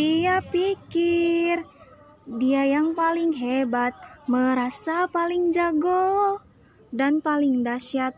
Dia pikir dia yang paling hebat, merasa paling jago dan paling dahsyat.